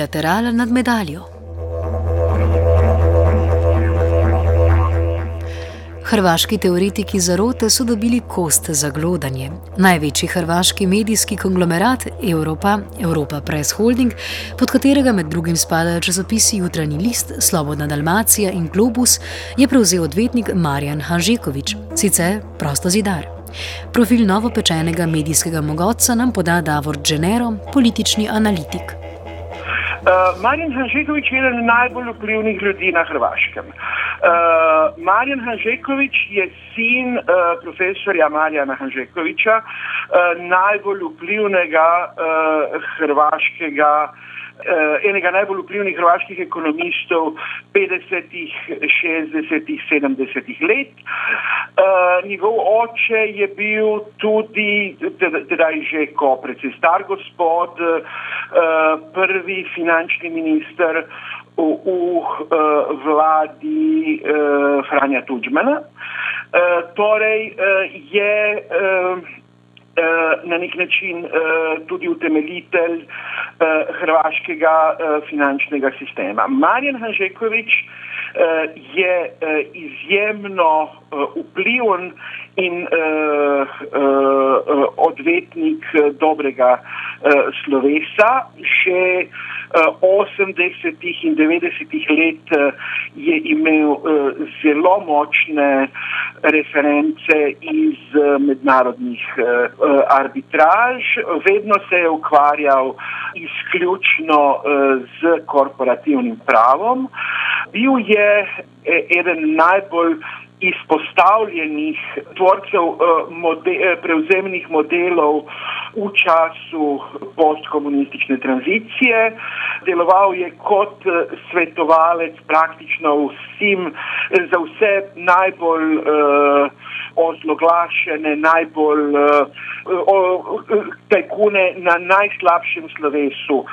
Trilaterala nad medaljo. Hrvaški teoretiki zarote so dobili kost za glodanje. Največji hrvaški medijski konglomerat Evropa, Evropa Press Holding, pod katerega med drugim spadajo časopisi Jutranji list, Slobodna Dalmacija in Globus, je prevzel odvetnik Marjan Hanžekovič, sicer prosto zidar. Profil novopečenega medijskega mogotca nam poda Davor Dženero, politični analitik. Uh, Marjan Hanžekovič je eden najbolj vplivnih ljudi na Hrvaškem. Uh, Marjan Hanžekovič je sin uh, profesorja Marjana Hanžekoviča, uh, najbolj vplivnega uh, hrvaškega uh, enega najbolj vplivnih hrvaških ekonomistov 50-ih, 60-ih, 70-ih let. Uh, njegov oče je bil tudi, tedaj že ko precej star gospod, uh, prvi finančni minister v, v uh, vladi uh, Franja Tudžmana. Uh, torej uh, je Eh, na nek način eh, tudi utemeljitelj eh, hrvaškega finančnega sistema. Marjan Hanžekovič je izjemno vpliven in odvetnik dobrega slovesa. Še 80. in 90. let je imel zelo močne reference iz mednarodnih arbitraž, vedno se je ukvarjal izključno z korporativnim pravom. Bil je eden najbolj izpostavljenih tvorcev mode, prevzemnih modelov v času postkomunistične tranzicije. Deloval je kot svetovalec praktično vsem, za vse najbolj uh, ozloglašene, najbolj uh, tajkune na najslabšem slovesu uh,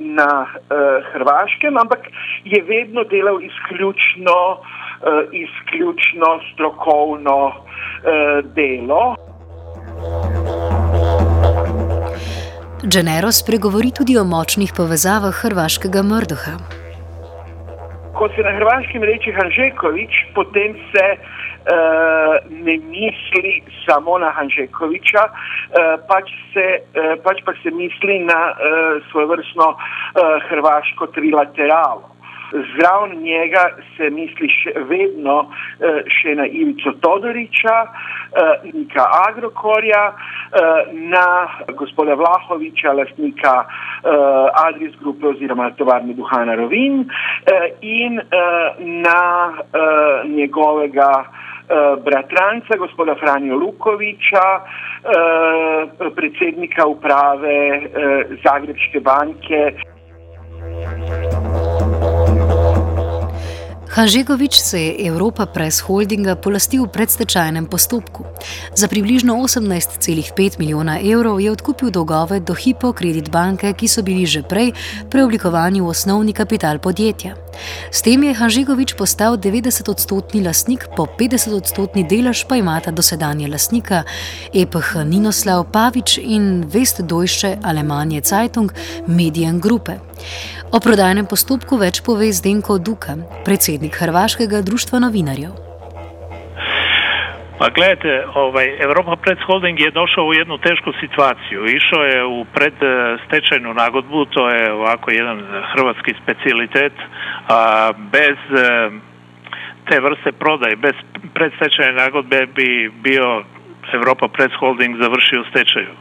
na uh, Hrvaškem, ampak je vedno delal izključno, uh, izključno strokovno uh, delo. Dženero spregovori tudi o močnih povezavah hrvaškega Mrdoha. Ko se na hrvaškem reče Hanžekovič, potem se uh, ne misli samo na Hanžekoviča, uh, pač, se, uh, pač pa se misli na uh, svojevrstno uh, hrvaško trilateralo. Zraven njega se misli še vedno uh, še na Ivico Todoriča, uh, Nika Agrokorja, uh, na gospoda Vlahoviča, lastnika Adris Grupe oziroma tovarne Duhana Rovin in na njegovega Eh, bratranca, gospoda Franjo Lukoviča, eh, predsednika uprave eh, Zagrebške banke. Hanžegovič se je Evropa Press Holdinga polastil v predstečajnem postopku. Za približno 18,5 milijona evrov je odkupil dolgove do Hipo Kredit banke, ki so bili že prej preoblikovani v osnovni kapital podjetja. S tem je Hanžegovič postal 90-odstotni lastnik, po 50-odstotni delež pa imata dosedanje lastnika EPH Ninoslav Pavič in Vest Dojše Alemanje Zeitung Medien Gruppe. O prodajnem postopku več pove Zdenko Duka, predsednik Hrvaškega društva novinarjev. Pa gledajte, ovaj, Europa Press Holding je došao u jednu tešku situaciju. Išao je u predstečajnu nagodbu, to je ovako jedan hrvatski specialitet, a bez te vrste prodaje, bez predstečajne nagodbe bi bio Europa Press Holding završio stečaju.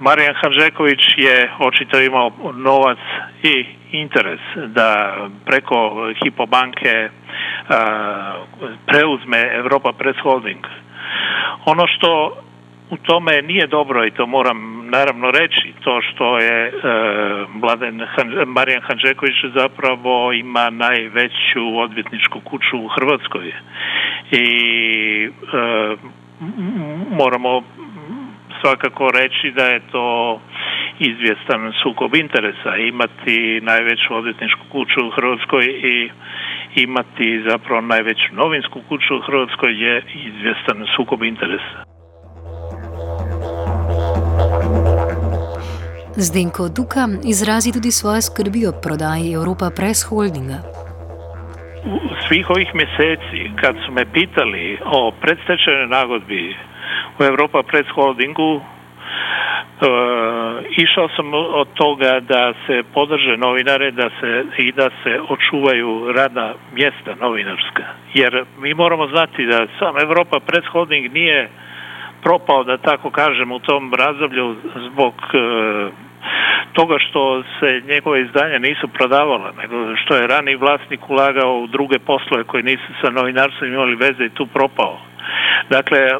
Marijan Hanžeković je očito imao novac i interes da preko Hipobanke preuzme Europa Press Holding. Ono što u tome nije dobro i to moram naravno reći, to što je e, Mladen Marijan Hanžeković zapravo ima najveću odvjetničku kuću u Hrvatskoj i e, moramo svakako reći da je to izvjestan sukob interesa imati najveću odvjetničku kuću u Hrvatskoj i imati zapravo najveću novinsku kuću u Hrvatskoj je izvjestan sukob interesa. Zdenko Duka izrazi tudi svoje skrbi o prodaji Evropa Press Holdinga. U svih ovih mjeseci kad su me pitali o predstečajnoj nagodbi u Europa Press Holdingu, E, išao sam od toga da se podrže novinare da se, i da se očuvaju radna mjesta novinarska. Jer mi moramo znati da sam Europa Press Holding nije propao, da tako kažem, u tom razdoblju zbog e, toga što se njegove izdanja nisu prodavala, nego što je rani vlasnik ulagao u druge poslove koji nisu sa novinarstvom imali veze i tu propao. Dakle, e,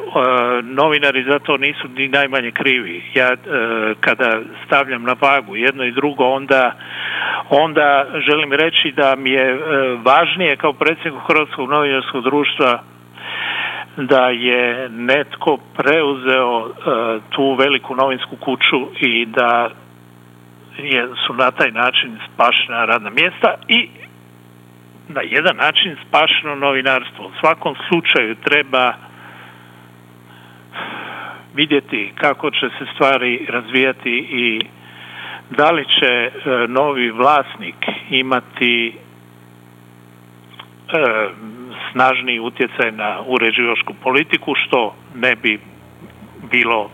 novinari za to nisu ni najmanje krivi. Ja e, kada stavljam na vagu jedno i drugo, onda, onda želim reći da mi je e, važnije kao predsjednik Hrvatskog novinarskog društva da je netko preuzeo tu veliku novinsku kuću i da je, su na taj način spašena radna mjesta i na jedan način spašeno novinarstvo. U svakom slučaju treba vidjeti kako će se stvari razvijati i da li će e, novi vlasnik imati e, snažni utjecaj na uređivačku politiku što ne bi bilo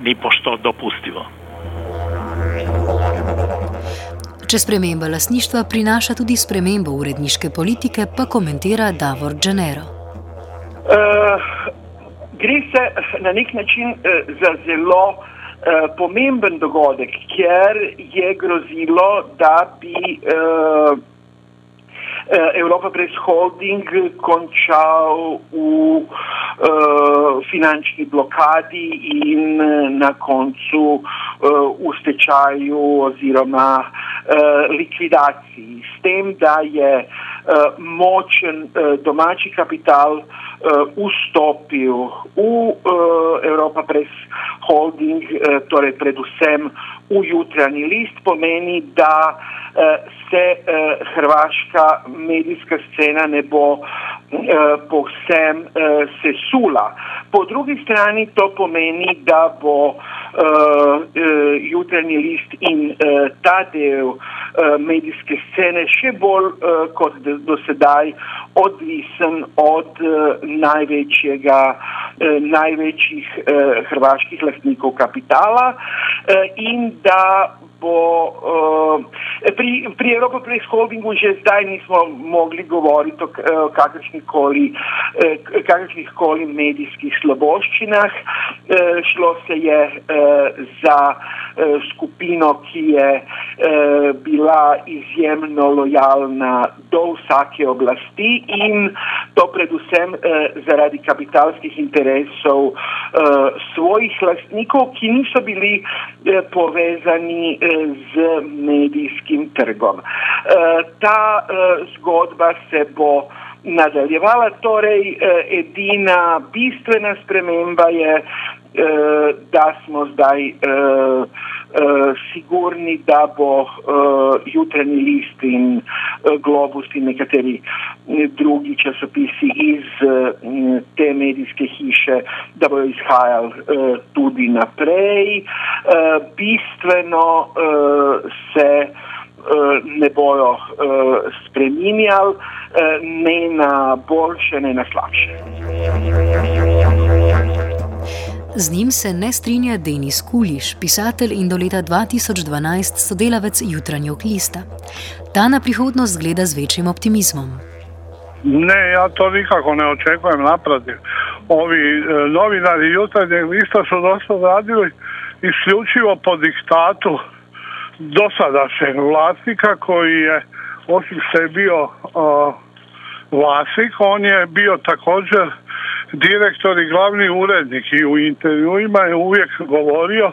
ni pošto dopustivo. Če sprememba lasništva prinaša tudi spremembo uredniške politike, pa komentira Davor Dženero. Uh, gre se na nek način uh, za zelo uh, pomemben dogodek, ker je grozilo, da bi uh, Evropa Press Holding končal v uh, finančni blokadi in na koncu v stečaju oziroma likvidaciji. S tem, da je močen domači kapital vstopil v Evropa Press Holding, torej predvsem v jutranji list, pomeni, da se uh, hrvaška medijska scena ne bo uh, povsem sesula. Po drugi strani to pomeni, da bo jutranji list in ta del medijske scene še bolj kot do sedaj odvisen od največjega, največjih hrvaških lastnikov kapitala in da bo uh, pri, pri Evropa Press Holdingu že zdaj nismo mogli govoriti o uh, kakršnih koli, uh, kakršnih koli medijskih sloboščinah. Uh, šlo se je uh, za uh, skupino, ki je uh, bila izjemno lojalna do vsake oblasti in to predvsem uh, zaradi kapitalskih interesov uh, svojih lastnikov, ki niso bili uh, povezani uh, z medijskim trgom. E, ta e, zgodba se bo nadaljevala, torej e, edina bistvena sprememba je, da smo zdaj sigurni, da bo jutranji list in globus in nekateri drugi časopisi iz te medijske hiše, da bojo izhajali tudi naprej. Bistveno se ne bojo spreminjali, ne na boljše, ne na slabše. Z njim se ne strinja Denis Kuliš, pisatelj in do leta 2012 sodelavec jutranjega lista. Ta na prihodnost gleda z večjim optimizmom. Ne, ja to nikako ne očekujem naprotiv. Ovi e, novinari jutranjeg lista su dosta radili isključivo po diktatu dosadašnjeg vlasnika koji je, osim što je bio uh, vlasnik, on je bio također direktor i glavni urednik i u intervjuima je uvijek govorio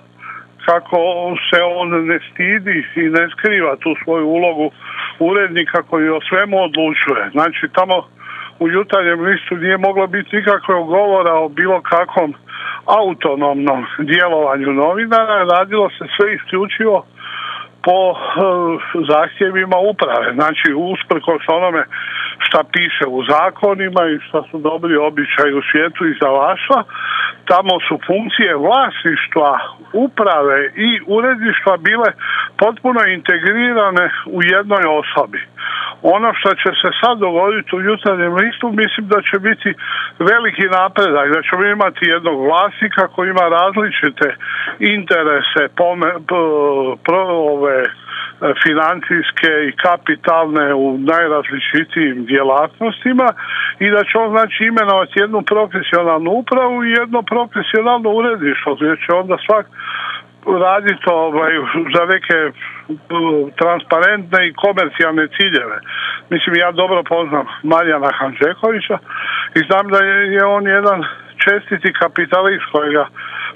kako se on ne stidi i ne skriva tu svoju ulogu urednika koji o svemu odlučuje. Znači tamo u jutarnjem listu nije moglo biti nikakvog govora o bilo kakvom autonomnom djelovanju novinara, radilo se sve isključivo po e, zahtjevima uprave. Znači, usprkos onome šta piše u zakonima i šta su dobri običaji u svijetu i za vaša, tamo su funkcije vlasništva, uprave i uredništva bile potpuno integrirane u jednoj osobi. Ono što će se sad dogoditi u jutarnjem listu, mislim da će biti veliki napredak, da ćemo imati jednog vlasnika koji ima različite interese, pome, pro, ove, financijske i kapitalne u najrazličitijim djelatnostima i da će on znači imenovati jednu profesionalnu upravu i jedno profesionalno uredništvo gdje će onda svak raditi ovaj, za neke transparentne i komercijalne ciljeve. Mislim, ja dobro poznam Marijana Hanžekovića i znam da je, je on jedan čestiti kapitalist kojega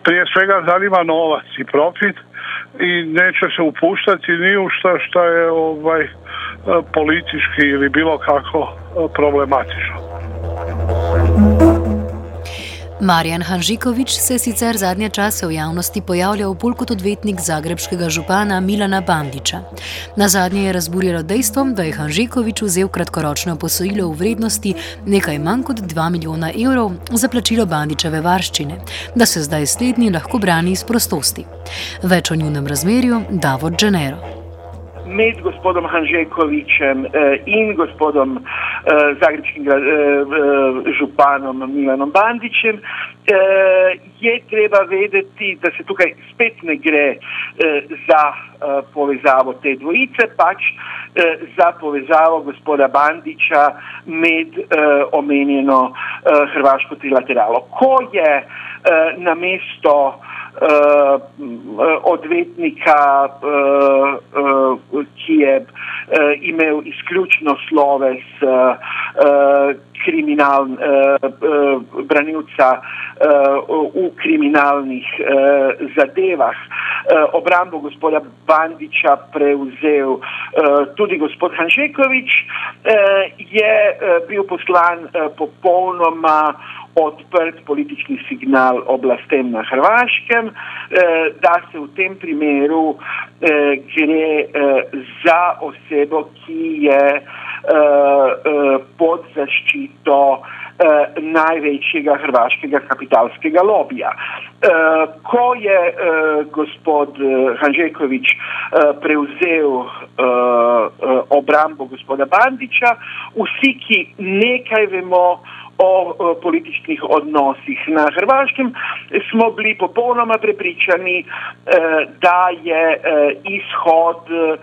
prije svega zanima novac i profit i neće se upuštati ni u šta što je ovaj politički ili bilo kako problematično. Marjan Hanžikovič se sicer zadnje čase v javnosti pojavlja bolj kot odvetnik zagrebskega župana Milana Bandiča. Na zadnje je razburjalo dejstvo, da je Hanžikovič vzel kratkoročno posojilo v vrednosti nekaj manj kot 2 milijona evrov za plačilo Bandičeve varščine, da se zdaj slednji lahko brani iz prostosti. Več o njunem razmerju Davod Dženero med gospodom Hanžekovičem eh, in gospodom eh, zagrebskim eh, županom Milanom Bandičem, je treba vedeti, da se tukaj spet ne gre za povezavo te dvojice, pač za povezavo gospoda Bandiča med omenjeno hrvaško trilateralo. Ko je na mesto odvetnika, uh, uh, ki je uh, imel izključno sloves uh, uh, kriminal, uh, uh, branilca uh, v kriminalnih uh, zadevah. Uh, obrambo gospoda Bandiča prevzel uh, tudi gospod Hanžekovič, uh, je uh, bil poslan uh, popolnoma odprt politični signal oblastem na Hrvaškem, eh, da se v tem primeru eh, gre eh, za osebo, ki je pod zaščito največjega hrvaškega kapitalskega lobija. Ko je gospod Hanžekovič prevzel obrambo gospoda Bandiča, vsi, ki nekaj vemo, o političnih odnosih na Hrvaškem, smo bili popolnoma prepričani, eh, da je eh, izhod eh,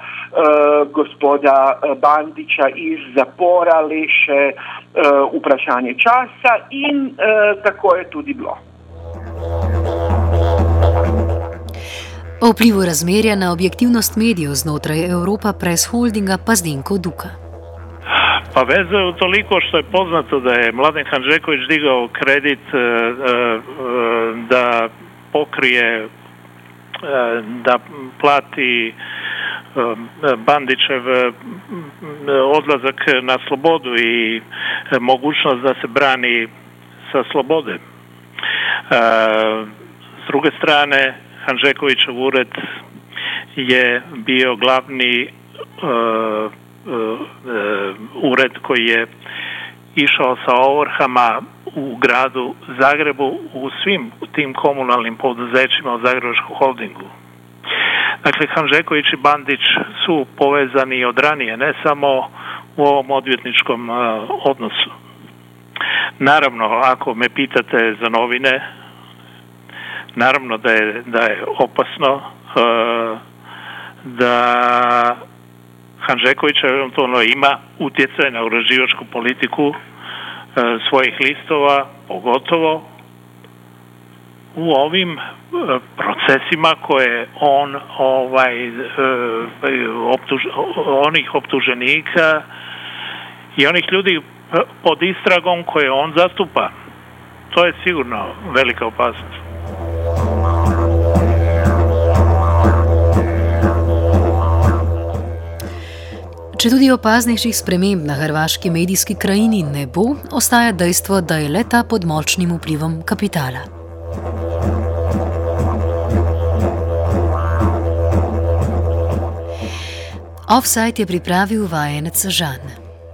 gospoda Bandiča iz zapora le še vprašanje časa in tako je tudi bilo. O vplivu razmerja na objektivnost medijev znotraj Evropa Press Holdinga pa Zdenko Duka. Pa veze u toliko što je poznato da je Mladen Hanžeković digao kredit e, e, e, da pokrije da plati Bandićev odlazak na slobodu i mogućnost da se brani sa slobode. S druge strane, Hanžekovićev ured je bio glavni ured koji je išao sa ovrhama u gradu Zagrebu u svim tim komunalnim poduzećima u Zagrebačkom holdingu. Dakle, Hanžeković i Bandić su povezani od ranije, ne samo u ovom odvjetničkom uh, odnosu. Naravno, ako me pitate za novine, naravno da je, da je opasno uh, da Hanžeković eventualno ima utjecaj na uraživačku politiku e, svojih listova, pogotovo u ovim e, procesima koje on ovaj e, optuž, onih optuženika i onih ljudi pod istragom koje on zastupa. to je sigurno velika opasnost. Če tudi opaznejših sprememb na hrvaški medijski krajini ne bo, ostaja dejstvo, da je leta pod močnim vplivom kapitala. Offside je pripravil vajenec Žan.